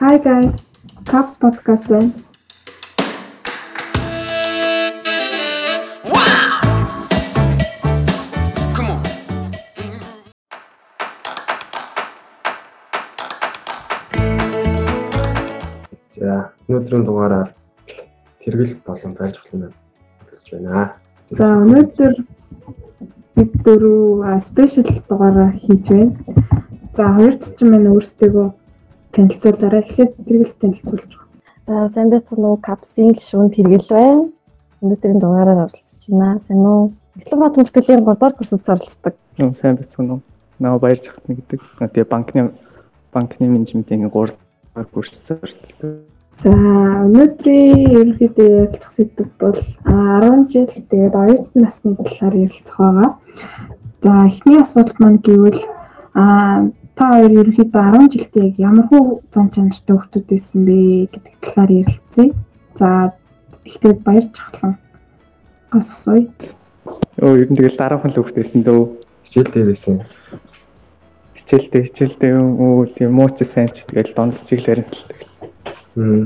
Hi guys. Caps podcast байна. За өнөөдрийн дугаараар тэргэл болон байрч хөлнө хэлж байна. За өнөөдөр бид дөрөв спешиал дугаараа хийж байна. За хоёр цэцэн маань өөрсдөө танилцуулаарай. Эхлээд тэргэл танилцуулж байна. За сайн байцгаана уу? Капсийн гишүүн тэргэл байна. Өнөөдрийн дугаараар оролцож байна. Сайн уу? Эхлэн бат мөртөлийн 3 дахь курсд оролцдог. Нөө сайн байцгаана уу? Наа баяр жахтна гэдэг. Тэгээ банкны банкны менежментийн 3 дахь курсд оролцдог. За өнөөдрийн ерөнхийдөө ярилцах сэдв бол 10 жил тэгээд оюутан насны талаар ярилцах байгаа. За эхний асуулт маань гэвэл а та хоёр ерөнхийдөө 10 жилдээ яг ямар хөө зан чанартай хүмүүс байсан бэ гэдэг талаар ярилцъя. За эхлээд баяр жахлан гас асууя. Өө ер нь тэгэл дараахан л хөвгтэйсэн дөө. Хичээлтэй байсан. Хичээлтэй хичээлтэй өө тийм мууч сайн ч тэгэл донд чиглэлээр нь тэгэл. Мм.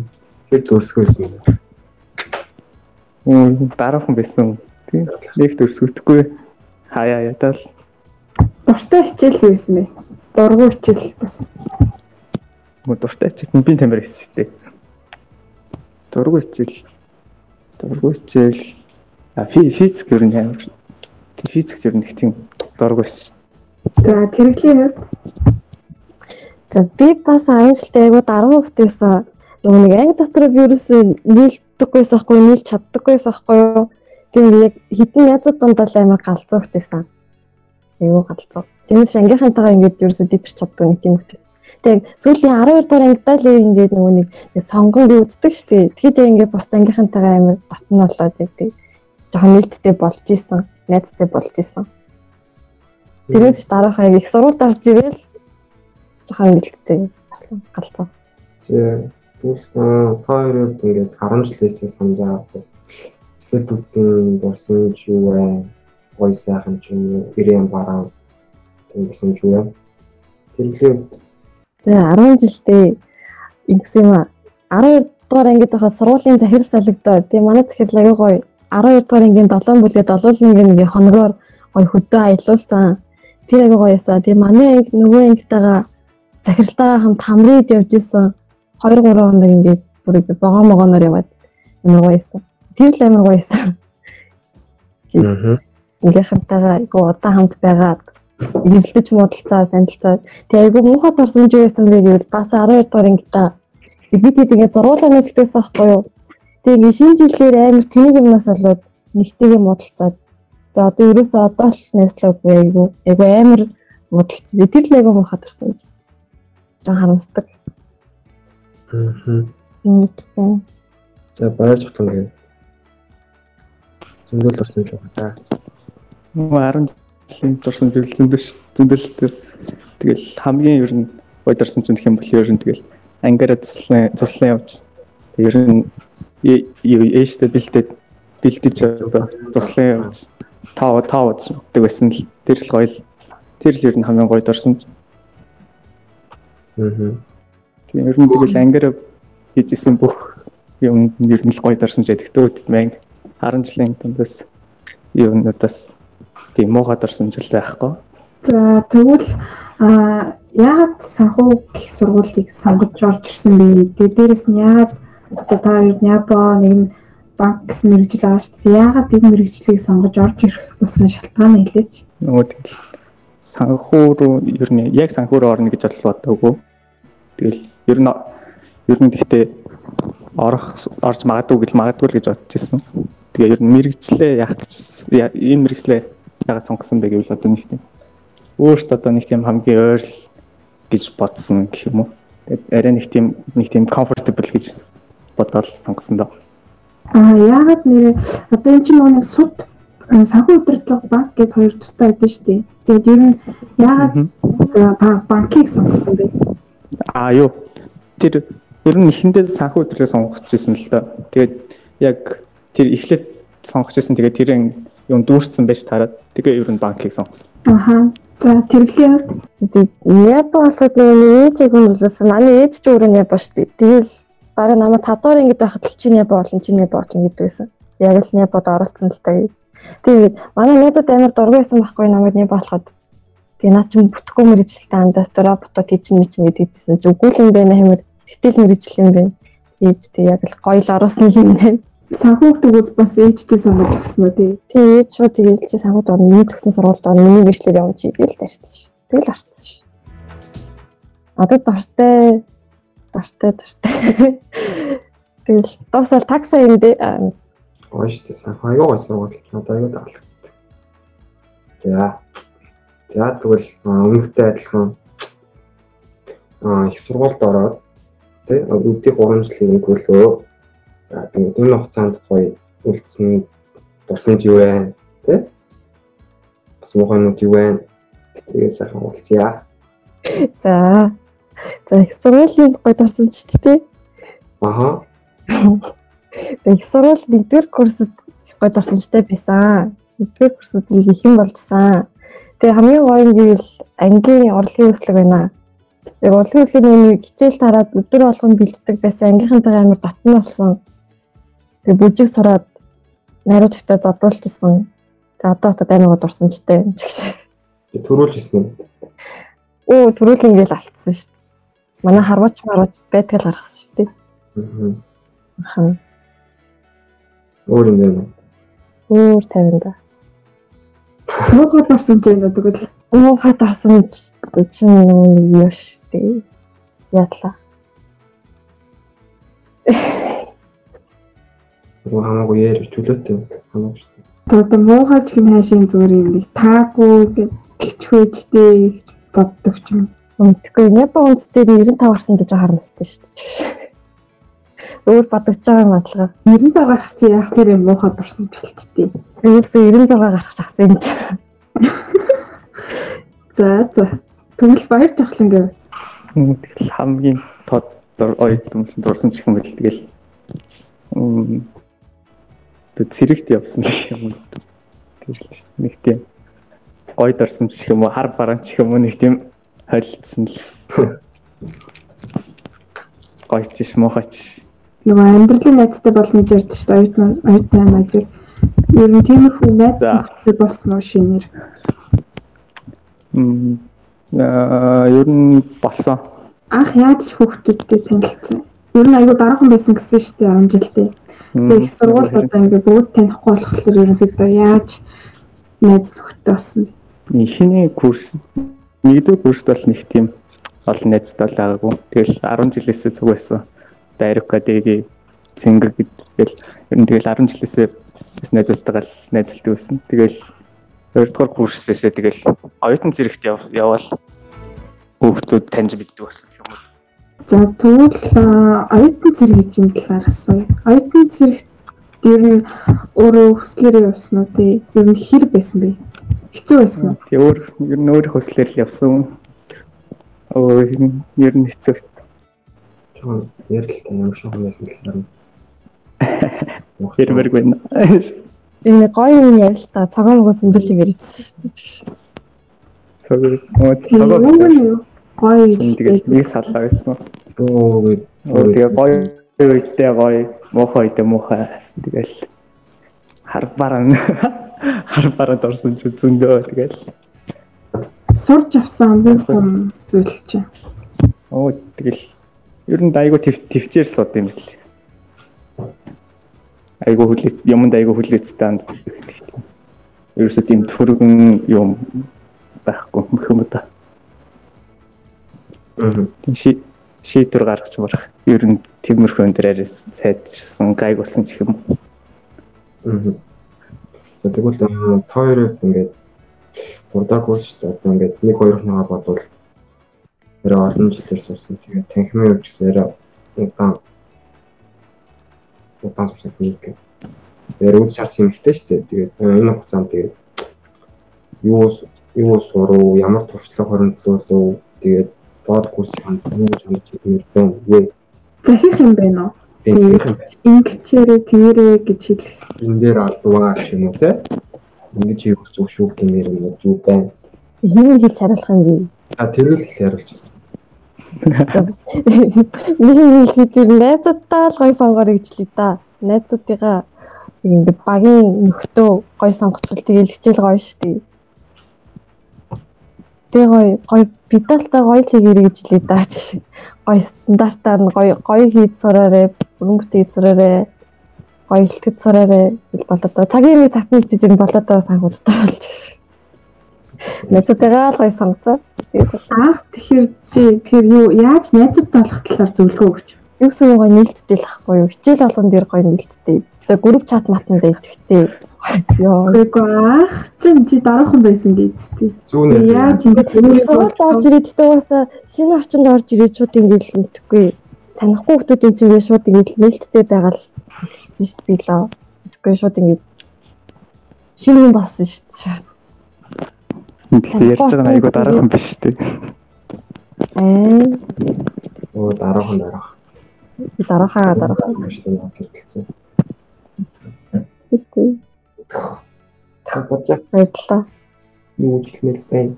Тэр дүрсгүйсэн. Өө дараахан байсан. Тийм. Нэг дүрсгүйтэхгүй. Хаяа ятал. Дуртай хичээл юу байсан бэ? Дургуй хичээл бас. Мө дуртай хичээл би тамир дээ. Дургуй хичээл. Дургуй хичээл. А фи физик ер нь амар. Физик ер нь их тийм дургуй байсан. За тэрэглийн хувьд За би бас 10 жилдээ айгуу 10 хүүхдээсэн. Нөгөө нэг анги дотор би ерөөсөө нийлдэггүйсэн ахгүй, нийлж чаддаггүйсэн ахгүй юу. Тийм яг хитэн язууд дундаа амар галзуу хөтэйсэн. Айгуу галзуу. Тиймээс ангийнхантайгаа ингээд ерөөсөө дипч чаддгүй нэг тийм хөтэйсэн. Тэг сүүлийн 12 дугаар ангидаа л ингээд нөгөө нэг сонгон би үздэг шүү дээ. Тэгэхээр ингээд бус ангийнхантайгаа амар батн болоод яг жоохон нийлттэй болж исэн. Найзтай болж исэн. Тэрээс ч дараахаа их сурвалж дарж ирээл жоохон нийлттэй болсон галзуу. Тэг. Тэгвэл хоёр ингээд 10 жилээсээ санаж байгаа. Сэтгэл түлсэн дурсан юу вэ? Гой сайхан ч юм уу? Ирээн бараа гэсэн ч юу вэ? Тэрглээ За 10 жилдээ ингэсэн юм а 12 дугаар ангид байхад сургуулийн захирал солигдоо. Тэгээ манай захирал аягүй гоё. 12 дугаар ангийн 7 бүлгээ 7 нэг хоногоор гоё хөдөө аялуулсан. Тэр аягүй гоё ясаа. Тэгээ манай анги нөгөө ангитайгаа захиралтайгаа хамт хамрууд явж исэн. 2 3 хоног ингээд бүр богоо могооноор яваад амар гоё ясаа. Тэр л амар гоё ясаа. Аа. Ингээхэнтэйгээ айгүй удаан хамт байгаад эргэлдэж муудалцаа сандалцаа. Тэгээ айгүй муухай дурсамж байсан бэ гэвэл бас 12 дугаар ангита бид хэд ингээд зургуулаа нэсэлтэйсэн байхгүй юу. Тэгээ шинэ жилээр амар тэнийг юмнаас болоод нэгтэйгээ муудалцаад. Тэгээ одоо ерөөсөө одоо л нэслэхгүй айгүй. Айгүй амар муудалцсан. Тэр л айгүй муухай дурсамж. Жан харамсдаг. Аа. За баяр жахтан гээ. Зөндөл ч байна. Нөө 10 жилийн дурсан зүйл зөндөл зөндөлтэй. Тэгэл хамгийн ер нь гой дурсан ч гэх юм бол ер нь тэгэл ангаараа туслан туслан явж. Ер нь ээжтэй бэлдээд бэлдэж одоо туслан явж тав тав гэдэг байсан л тэр л гоё л тэр л ер нь хамгийн гой дурсан. Аа. Тийм ер нь тэгэл ангаараа хийжсэн бүх юм ер нь л гоё дурсан ч гэдэгтөө мэн 10 жилийн дундаас юунуудаас тийм муухай дурсан жил байхгүй. За тэгвэл а яагаад санхүү гих сургуулийг сонгож орж ирсэн бэ? Тэгээ дээрэс нь яагаад одоо та хоёр Япон нэг нь банк гэсэн мэрэгжил байгаа шүү дээ. Яагаад энэ мэрэгжлийг сонгож орж ирэх болсон шалтгаан хэлээч. Нөгөө тэгэл санхүү руу ер нь яг санхүү руу орно гэж бодоогүй. Тэгэл ер нь ер нь гэхдээ орох орж магадгүй гэж магадгүй л гэж бодож ирсэн. Тэгээ ер нь мэрэгчлээ яах гэж энэ мэрэгчлээ яагаад сонгосон бэ гэвэл одоо нэг тийм өөртөө одоо нэг тийм хамгийн ойр гэж бодсон гэх юм уу. Тэгээд арай нэг тийм нэг тийм comfortable гэж бодоод сонгосон доо. Аа яагаад нэр одоо энэ чинь нэг суд санхүү удирдлага банк гэдээ хоёр тустай байдаг шүү дээ. Тэгээд ер нь яагаад банкийг сонгосон бэ? Аа юу. Тэр ер нь эхэндээ санхүү удирдлага сонгож ирсэн л доо. Тэгээд яг тэр эхлээд сонгож ирсэн. Тэгээд тэрэн юм дүүрсэн байж тараад тэгээ ер нь банкийг сонгосон. Аха. За тэрглээ Япон болоод нөгөө ээжийг хүмүүлсэн. Манай ээж ч өөрөө Япон шүү дээ. Тэгэл бараг намайг 5 дахь ангид байхад л чи Япон болон чи Япон болон байсан. Яг л Японд оролцсон л та гэж. Тэгээд манай найзууд амар дургүй байсан байхгүй намайг Япон болоход. Тэгээ наа чи бүтэхгүй мэрэгчлээ андаас дураа бото тийчин мэчин гэдэг хэлсэн. Зүгүүл юм байна хэмээр сэтгэл мэрэгжил юм байна. Ээж тэг яг л гоё л орсон юм байна. Санхүүгтүүд бас ээжтэй сонгож авсан уу тий. Тэг ээж шууд тэгээд чи санхуд орно. Миний төгсөн сургуульд орно. Миний бичлэр явж игээл тарьсан ш. Тэгэл арцсан ш. Одоо дортой дортой дортой. Тэгэл дуусал такса юм дээ. Гоё шүү дээ. Санхүү аягүй гоё сургууль. Надад аягүй таалагдсан. За. За тэгвэл өмнөхтэй адилхан аа их сургуульд ороод тий өдний 3 жилийн өнгөрлөө. За тэгээд энэ хугацаанд гоё үлдсэн дурсан юу вэ? Тий? Бас муухай юм юу вэ? Тэгээ сайхан уулзъя. За. За их сургуулийн гой дурсамжттэй. Аха. За их сургууль нэгдүгээр курсд их гой дурсамжтай байсан. Нэгдүгээр курсд л их юм болжсан. Тэгээ хамгийн гоё юм гэвэл ангийн урлагийн үзлэг байна. Яг урлагийн үзлэгийн нэг хичээл тараад өдөр болгон бэлддэг байсан ангийнхантайгаа амар татна болсон. Тэгээ бүжиг сураад найруулагтай зодуулчихсан. Тэгээ одоо гоо дурсамжтай юм чигш. Төрүүлж ирсэн юм. Оо төрүүлэн ингээл алдсан шүү дээ. Манай харваач марваач байтгал гаргасан шүү дээ. Аа. Өөр юм байна. Өөр 50 да. Ч юм уу тэгвэл Оо хат арсан чинь юу штэ. Яатла. Уу хамаагүй яар чөлөөтэй хамаагүй шүү дээ. за одоо муухай ч гин хайшийн зүгээр юм нэг таагүй гэж боддог ч юм. Үнэхгүй Япон үндэс дээр 95 гарсан гэж харамсдаг шүү дээ. Өөр бодогч байгаа юм атлага. 90 гарах чи яах тэр юм муухай дурсан бэлчтэй. Өөрөөсөө 96 гарах шахсан юм чи. За за. Тэгвэл баяр жахлан гэв. Тэгэл хамгийн тод ойд юмсан дурсан ч юм бэл тэгэл тэг цэрэгт явсан гэх юм уу. Тэр л шүү нэг тийм гой дурсан ч юм уу хар баран ч юм уу нэг тийм холилдсон л гойч ш мохач Нөгөө амьдралын найзтай болно гэж ярьдэн шүү дээ. Оюут маань оюут маань найзыг. Ер нь тиймэрхүү найз нөхдөд болсон уу шинээр. м аа ер нь болсон Анх яаж хүүхдүүдтэй танилцсан? Ер нь айгүй дараахан байсан гэсэн шүү дээ 10 жилдээ. Тэгээ их сургуульд одоо ингээ бүгд танихгүй болохоор ерөнхийдөө яаж найз нөхдөд болсон бэ? Ихний курс нэгдүгээр курст бол нэг тийм олон найзтай бол байгаагүй. Тэгэл 10 жилээсээ цуг байсан. Дайрка дэги цэнгэр гэдэл ер нь тэгэл 10 жилээсээ бас найзтайгаа л найзлдаг байсан. Тэгэл хоёрдугаар курсээсээ тэгэл оюутан зэрэгт яв- явбал хүүхдүүд таньж мэддэг болсон юм. За тэгвэл оюутан зэрэг чинь талаар асууя. Оюутан зэрэгт ер нь өөрөө хүслээрээ явсан уу тий? Ер нь хэр байсан бэ? Хэцүү байсан уу? Тэгээ өөр ер нь өөр хөслөөр л явсан. Оо ер нь хэцүү. Чон ярилтай ямар шиг юм байсан гэхээр Хэрмэрг байна. Энэ гоё юм ярил л та цагаан мөгөө зөндөл юм ярьсан шүү дээ. Цогоо юу гоё тэгээд нэг саллаа байсан. Оо Оо тэгээ гоё үедээ гоё, муухай үедээ муухай. Тэгэл хар баран хар баран орсон ч зөндөө тэгэл. сурж авсан хамгийн хүм зүйл чинь. Оо тэгэл ер нь айгу тэв твчээр сууд юм бэл. Айгу хүлээц юмд айгу хүлээцтэй анд. Ерөөсөө тийм төргөн юм байхгүй юм да. Аа. Ши шийдвэр гаргаж марах. Ер нь тиймэрхүү энэ дээрээс сайжирсан гайг болсон ч юм. Аа. За тэгвэл та хоёрыг ингээд урдаа курс шүү дээ. Одоо ингээд нэг хоёр хоногоо бодвол арай олон жилээр суусан. Тэгээд танхимын хувьд гэсэн арай удаан удаан суусан юм гэх. Тэгээд үз чарсан юм ихтэй шүү дээ. Тэгээд энэ хугацаанд тэгээд юу юу суруу, ямар туршлага хоригдлуулуу тэгээд доод юу гэж хандж ирмээр байна вэ? Захих юм байна уу? Ингэчээрээ тэрэ гэж хэлэх. энэ дээр алдваа гэх юм уу те? Ингэж хийх зүг шүү гэмээр юм зүг байна. Хин хэлж хариулах юм би. А тэр л яриулж. Миний хэлээд найзуудтай л гой сонгорё гэж лээ да. Найзуудыгаа ингэ багийн нөхдөө гой сонгоцвол тэгэл хичээл гоё штий. Тэгээ гоё гоё бидалтай гоё л хийгэрэй гэж лээ да чи. Гоё стандартаар нь гоё гоё хийж сураарэ, бүрэн бүтээж сураарэ. Гоё илтгэж сураарэ гэл болоод байгаа. Цагийн нэг татны хийж юм болоод байгаа санхуудтай болж шиг. Найзуудтайгаа л гоё сонгоцоо. Аах тэгэхээр чи тэгэхээр юу яаж найзуудтай болох талаар зөвлөгөө өгч. юу гэсэн гоё нээлттэй л ахгүй юу. Хичээл болгон дээр гоё нээлттэй. За групп чат матанда идэхтэй. Үгүй аах чинь чи дараахан байсан гэжтэй. Зүүн найз. Яаж ингэж Суралт орж ирээд гэхдээ угаасаа шинэ орчинд орж ирээд шууд ингэж л мэдхгүй. Танихгүй хүмүүсийн чинь ингэ шууд ингэ л нээлттэй байгаа л хэлсэн шүү дээ лөө. Мэдхгүй шууд ингэ шинэ хүн болсон шүү дээ. Тэгэхээр ярьж байгаа нь айгуу дараахан биш үү? Аа Оо дараахан дараах. дараахаа дараах шүү дээ. Та бодож Баярлалаа. юу хэлмээр байна.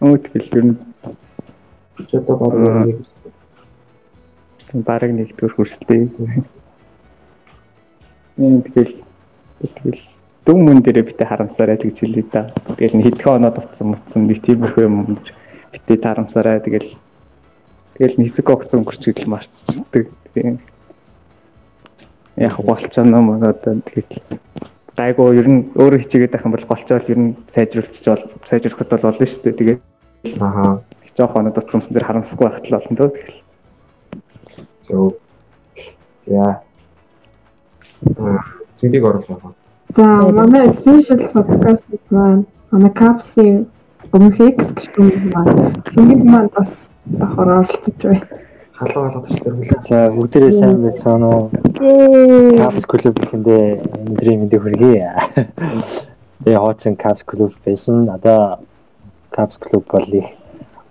Тэгэл ер нь Чи одоо нэг бараг нэгдүгээр хүрсэлтэй. Энд тэгэл тэгэл дүн мөн дээрээ битээ харамсараа гэж хэлээ да. Тэгэл хэдхэн оноод утсан мутсан нэг тиймэрхүү юм битээ харамсараа тэгэл тэгэл нэг хэсэг огц өнгөрч идэл марцчихдаг. Тийм. Яг болчоно мөн одоо тэгэл гайгүй ер нь өөрөө хичээгээд байх юм бол голчоол ер нь сайжруулчих бол сайжруулахад бол болно шүү дээ. Тэгээд Аха. жоох оноод утсан мутсан дээр харамсахгүй байхад л болно дөө. Тэгэл Зөв. За. Аа, зэндийг оруулах. За манай special podcast маань манай Caps-ийн өмнөх X гэх юм маань тэнийг маань бас давхар оролцож байна. Халуу халуу тач тэр хүлээ. За бүгдээрээ сайн байсан уу? Caps Club гэхэндээ өнөөдрийн мэндийг хүргэе. Тэгээ хооцсон Caps Club байсан. Одоо Caps Club бол их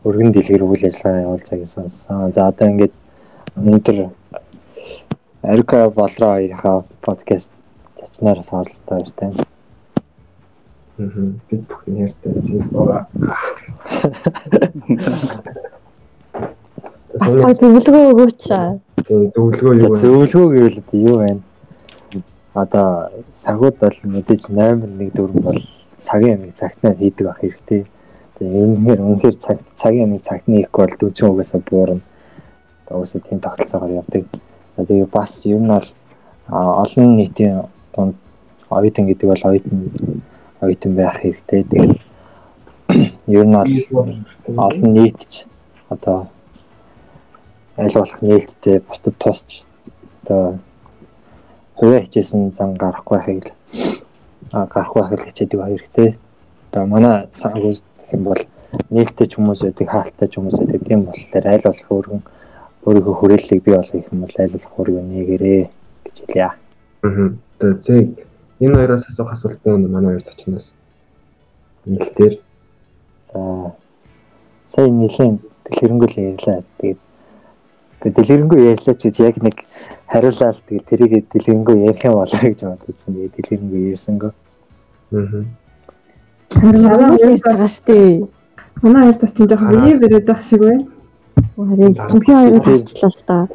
өргөн дэлгэр үйл ажиллагаа явуулж байгааг сонссон. За одоо ингээд өнөөдөр Эрика болроо хоёрынхаа подкаст зочноор оролцдог баяртай. Аа. Бид бүхэн ярьтай зин боо. Бас гоё зөвлөгөө өгөөч. зөвлөгөө юу вэ? зөвлөгөө гэвэл юу байна? Одоо сагууд бол мэдээж 8-1 дөрөв бол цагийн амиг цагтаа хийдэг ах хэрэгтэй. Тэгээ үнэхээр үнэхээр цаг цагийн амиг цагтны их бол дүүчин угаасаа буурна. Одоо угаасаа тийм тогтолцоогоор явдаг. Тэгээ бас ер нь бол олон нийтийн дунд оюутан гэдэг бол оюутан оюутан байх хэрэгтэй. Тэгээд ер нь бол олон нийтч одоо аль болох нээлттэй бусдад тусч одоо хувиа хичээсэн зан гарахгүй байхыг а гарахгүй байхыг хичээдэг хэрэгтэй. Одоо манай сангуус гэх юм бол нээлттэй ч хүмүүс байдаг, хаалттай ч хүмүүс байдаг. Тийм болохоор аль болох өөргөн өөрийнхөө хүрээллийг бий болгох юм бол аль болох өөрийгөө нээгээрээ гэж хэлье. Аа. Тэгээ зэг энэ хоёроос асуух асуулт байна манай хоёр зочноос. Нэлтээр За сая нэлийн дэлгэрэнгүй ярьлаа. Тэгээд тэгээд дэлгэрэнгүй ярьлаа чи яг нэг хариулаад тэгээд тэрийг дэлгэрэнгүй ярих юм болоо гэж бодсон. Тэгээд дэлгэрэнгүй ярьсангүй. Аа. Харин яаж байгаа штэ. Манай хоёр зочин жоохон бие бэрээд байх шиг байна. Харин чимхээ хоёрыг харчлаа л та.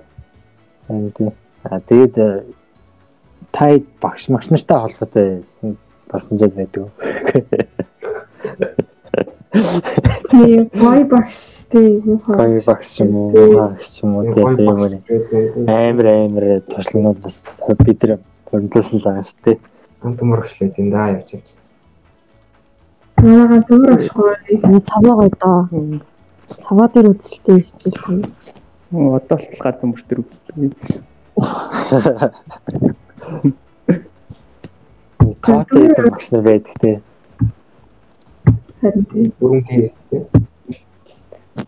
Аа тий. А тэгээд э, та багш магш нартай холбоотой болсон жаад байдаг. Тийм гой багш тийм. Гой багш юм уу, багш юм уу гэдэг юм уу. Амар амар туршлаганууд бас бид нар хөрөнгөлсөн л байгаа шүү дээ. Амт мөрөглөө тийм да явж явж. Манайгаа төвөр ашгүй. Ани цаваа гоё доо. Цаваа дээр үзэлтэй хичээл. Оо, одоо л гадна мөр төр үздэг. Таатай багш нар байдаг те. Харин тийм. Бүрэн тийм.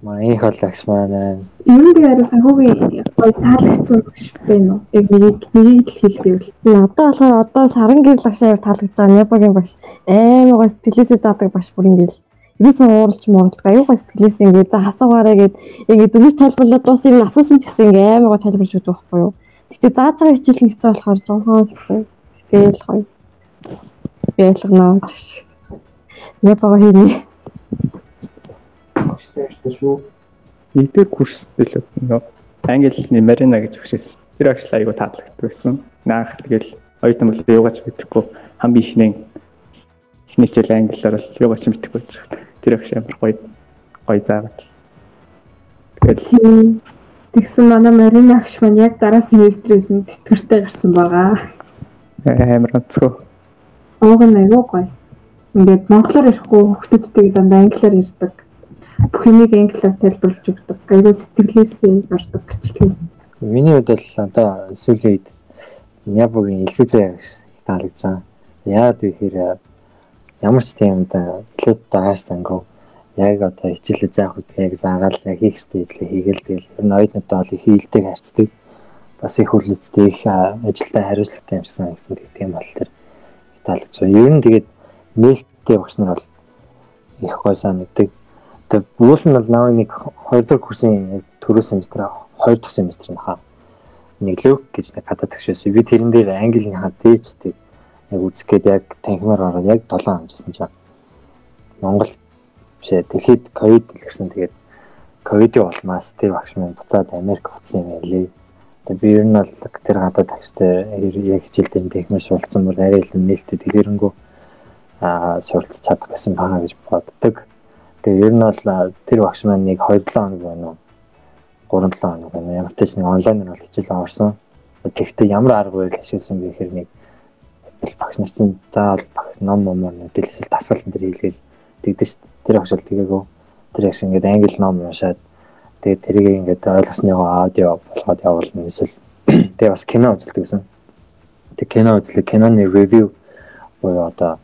Манай их бол агш маань Ер нь тэгээ харин санхүүгийн гой таалагдсан багш байна уу? Яг нэгийг нэгийг л хэлгээвэл. Надад болохоор одоо саран гэрэл багш аяар таалагдж байгаа Непогийн багш амар гоё сэтгэлээсээ заадаг багш бүр ингээл ерөөсөө ууралж мууралдаг аюу гоё сэтгэлээс ингээд за хасаагаараа гээд ингээд дөрөв тайлбарлаад бас юм асуусан ч гэсэн ингээд амар гоё тайлбарлаж өгдөг байхгүй юу. Гэтэ зааж байгаа хичээл нэгцээ болохоор жоохон хэцүү. Тэгэл гоё. Би ялгнаа гэж. Япагаа хийний. Багштай ярьсан шүү. Нэгдүгээр курстэй л нөө англи хэлний Марина гэж өгшөөс. Тэр агш айгу таалагддаг байсан. Наах тэгэл оюутан бол юугаач мэдэхгүй хамгийн ихний эхний хичээл англиар бол юугаач мэдэхгүй байж. Тэр агш амар гоё гоё заагаад. Тэгэл. Тэгсэн манай Марина агш маань яг дараа семестрээс нь тэтгэртэй гарсан байгаа. амар онцгой. Ууг нь аягүй гоё. Ингээд монголоор ярихгүй хүүхдүүдтэйг дандаа англиар ярьдаг. Бүх юмыг англиар тайлбарлаж өгдөг. Аягүй сэтгэлээсээ гардаг гэчлээ. Миний хувьд бол одоо сүүлийн үед Япогийн илхүзээ таалагдсан. Яагаад гэхээр ямар ч тийм одоо илүү дааш зангав яг одоо хичээлээ заах үед яг заагаал яг хийх стейжлээ хийгээл тэгэл ер нь оюутнуудаа бол их хийлдэг харцдаг. Бас их хүрлцдэг их ажилдаа хариуцлагатай юмсан гэсэн тийм бол тэр таалагдсан. Ер нь тэгээд нээлттэй багш нар бол их гой санагддаг. Тэгээд бүл нь бол наваа нэг 2 дахь курсын төрөө семестр 2 дахь семестр нь хаа нэг лөг гэж нэг хадаад тагшээсэн. Би тэрэн дээр английн хаа дээч тэг яг үзэх гээд яг танхимаар ороод яг 7 амжсан чинь Монгол бишээ дэлхийд ковид илэрсэн тэгээд ковидын улмаас тэр багш минь буцаад Америк утсан юм ялээ. Тэгээд би ер нь бол тэр гадаад тагштай яг хичээлдээ техник суралцсан бол арай илүү нээлттэй дэлгэрэнгүй аа суралцж чадах гэсэн баа гэж боддог. Тэгээд ер нь бол тэр багш маань нэг 2-7 хоног байна уу 3-7 хоног байна. Ямар ч ч нэг онлайнаар бол хичээл орсон. Тэгэхдээ ямар арга барил ашигласан бэ гэхээр нэг багш нар чинь заавал ном номоор мэдээлэл дасгал энэ төр хийлгээл тэгдэж ш. Тэр багш бол тэгээгүй. Тэр яг ингээд англи ном уншаад тэгээд тэрийг ингээд ойлгосныгоо аудио болгоод явуулна эсвэл тэгээ бас кино үзэлдэг гэсэн. Тэг кино үзлээ киноны ревю буюу одоо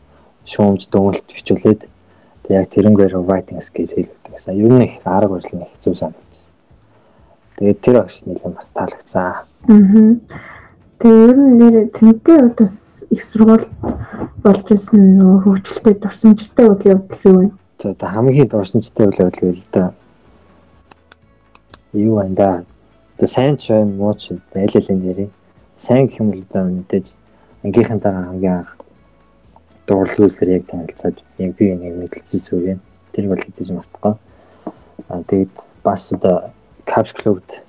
шүүмж дүгнэлт бичүүлээд тэг яг тэрнгээр writing skills хийлгдэг гэсэн. Ер нь их арга барил их зөв санагдчихсан. Тэгээд тэр багш нэлээд бас таалагдсан. Аа. Тэгээ ер нь нэр тэнтэй хувьд бас их сургууль болж исэн нөгөө хөгжилтэй дурсамжтай үйл явдал юу вэ? За одоо хамгийн дурсамжтай үйл явдал байл да. Юу байна да? Одоо сайн ч бай муу ч аль нэрээ. Сайн гэх юм бол одоо мэдээж ангийнхантайгаа хамгийн анх дурлал үйлсээр яг танилцаад яг би нэг мэдлэлцээ сүгэн. Тэр бол хэзээ мартахгүй. Аа тэгээд бас одоо Caps Club-д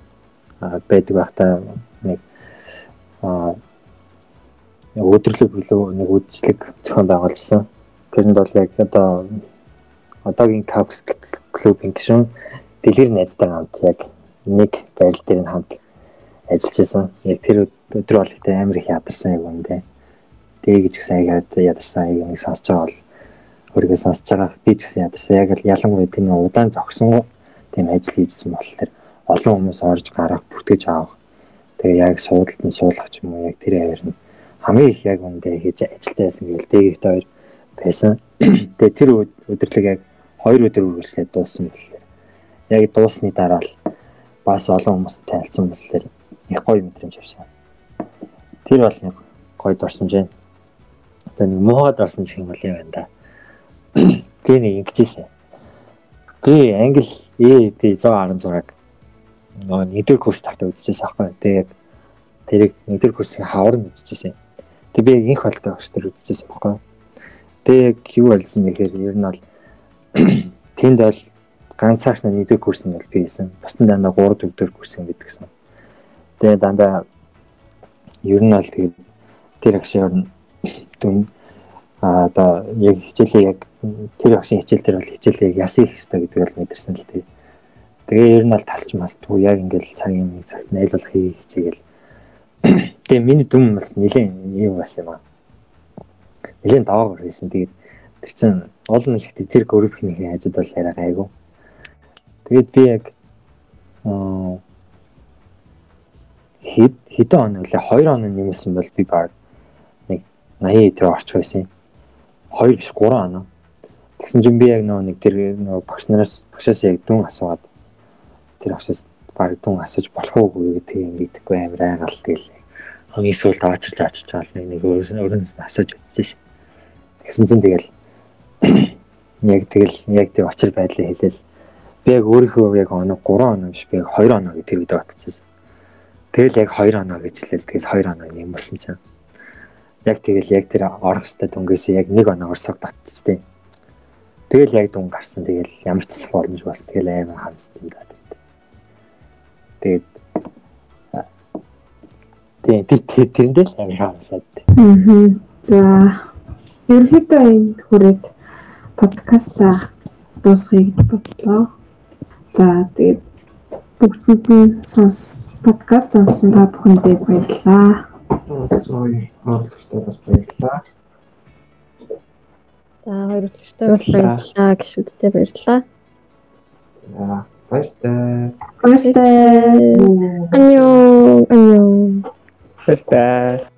байдаг байхдаа нэг аа өдөрлөг бүлөө нэг үдшилэг зохион байгуулсан. Тэрэнд бол яг одоо одоогийн Caps Club-ийн гишүүн дэлгэр найзтай хамт яг нэг байрал дээр нь хамт ажиллаж исэн. Яг тэр өдөр бол ихтэй амар их ядарсан яг үндэ. Тэгээ гэж гэсэн яг ядарсан нэг сонсож байгаа бол өөрийгөө сонсож байгаа би ч гэсэн ядарсан. Яг л ялангуяа тийм удаан зогсон тийм ажил хийжсэн бол тэр олон хүмүүс орж гарах бүртгэж авах. Тэгээ яг суудалд нь суулгах ч юм уу яг тэр авир нь хамгийн их яг үндэ хийж ажилтаа байсан гэвэл дээгт хоёр байсан. Тэгээ тэр өдөрлөг яг хоёр өдөр үргэлжлээд дууссан болохоор яг дуусны дараа л бас олон хүмүүстэй танилцсан болохоор их гоё мэдрэмж авсан. Тэр бол нэг гоё дурсамж байна. Одоо нэг муугаад орсон гэх юм бол юм байна да. Би нэг ингэжсэн. Би англи EAP 116-г нөгөө нэгдүгээр курс тахта үзчихсэн аахгүй. Тэгээд тэрийг нэгдүгээр курсын хавар нь үзчихсэн. Тэг би инх болтой багш тэр үзчихсэн байхгүй. Тэг юу болсон гэхээр ер нь бол тэнд бол ганцаархнаа нэгдүгээр курс нь бол би хийсэн. Бусдын дандаа 3 4 курс юм гэдэг гэсэн. Тэгээ дандаа ер нь бол тэгээд тэр агш ер нь дүн. А одоо яг хичээлээ яг тэр агшийн хичээл дээр бол хичээлээ ясах хэрэгтэй гэдэг бол мэдэрсэн л тэгээд тэгээ ер нь бол талч мастгүй яг ингээл цагийн нэг цагт найлуулах хичээгээл. Тэгээ миний дүн бас нэлээд юм бас юм аа. Нэлээд доогор байсан тэгээд тэр чин олон ихтэй тэр группийнхний ажид бол яриа гайгүй. Тэгээд би яг хэд хэдэн он үлээ? 2 он нэмсэн бол би баг 80 өдөр орчих байсан. 2 биш 3 оноо. Тэгсэн чинь би яг нөгөө нэг тэр нөгөө багш нараас багшаас яг дүн асуугаад тэр багшаас баг дүн асууж болох уугүй гэдэг юм бидэхгүй амар айгаал тэгэл. Хамгийн сүүлд очиж очиж чаал нэг нэг өөрөөс нь асууж үзсэн. Тэгсэн чинь тэгэл яг тэгэл яг тэр очир байдлаа хэлээл. Би яг өөрийнхөө яг оноо 3 оноо биш би яг 2 оноо гэдэг видео батчихсан. Тэгэл яг 2 оноо гэж хэлээл тэгэл 2 оноо юм болсон чинь. Яг тэгэл яг тэр орох хэвээр дүнгээс яг нэг оногоор согдоцсон тийм. Тэгэл яг дүн гарсан. Тэгэл ямар ч боломж бас тэгэл амар харамст юм да. Тэгээд тийм тэр тэр- тэрэндээ л амар харамсаад. Аа. За ерөнхийдөө энэ хүрээд подкаста дуусгая гэж бодлоо. За тэгээд бүгдэнд нь сонс подкаст сонссон та бүхэндээ баярлалаа. Зои оролцогчтой бас баярлалаа. За хоёр өглөштэй бас баярлалаа гişүүдтэй баярлалаа. За баяртай. Баярлалаа. Аньё. Аньё. Баяртай.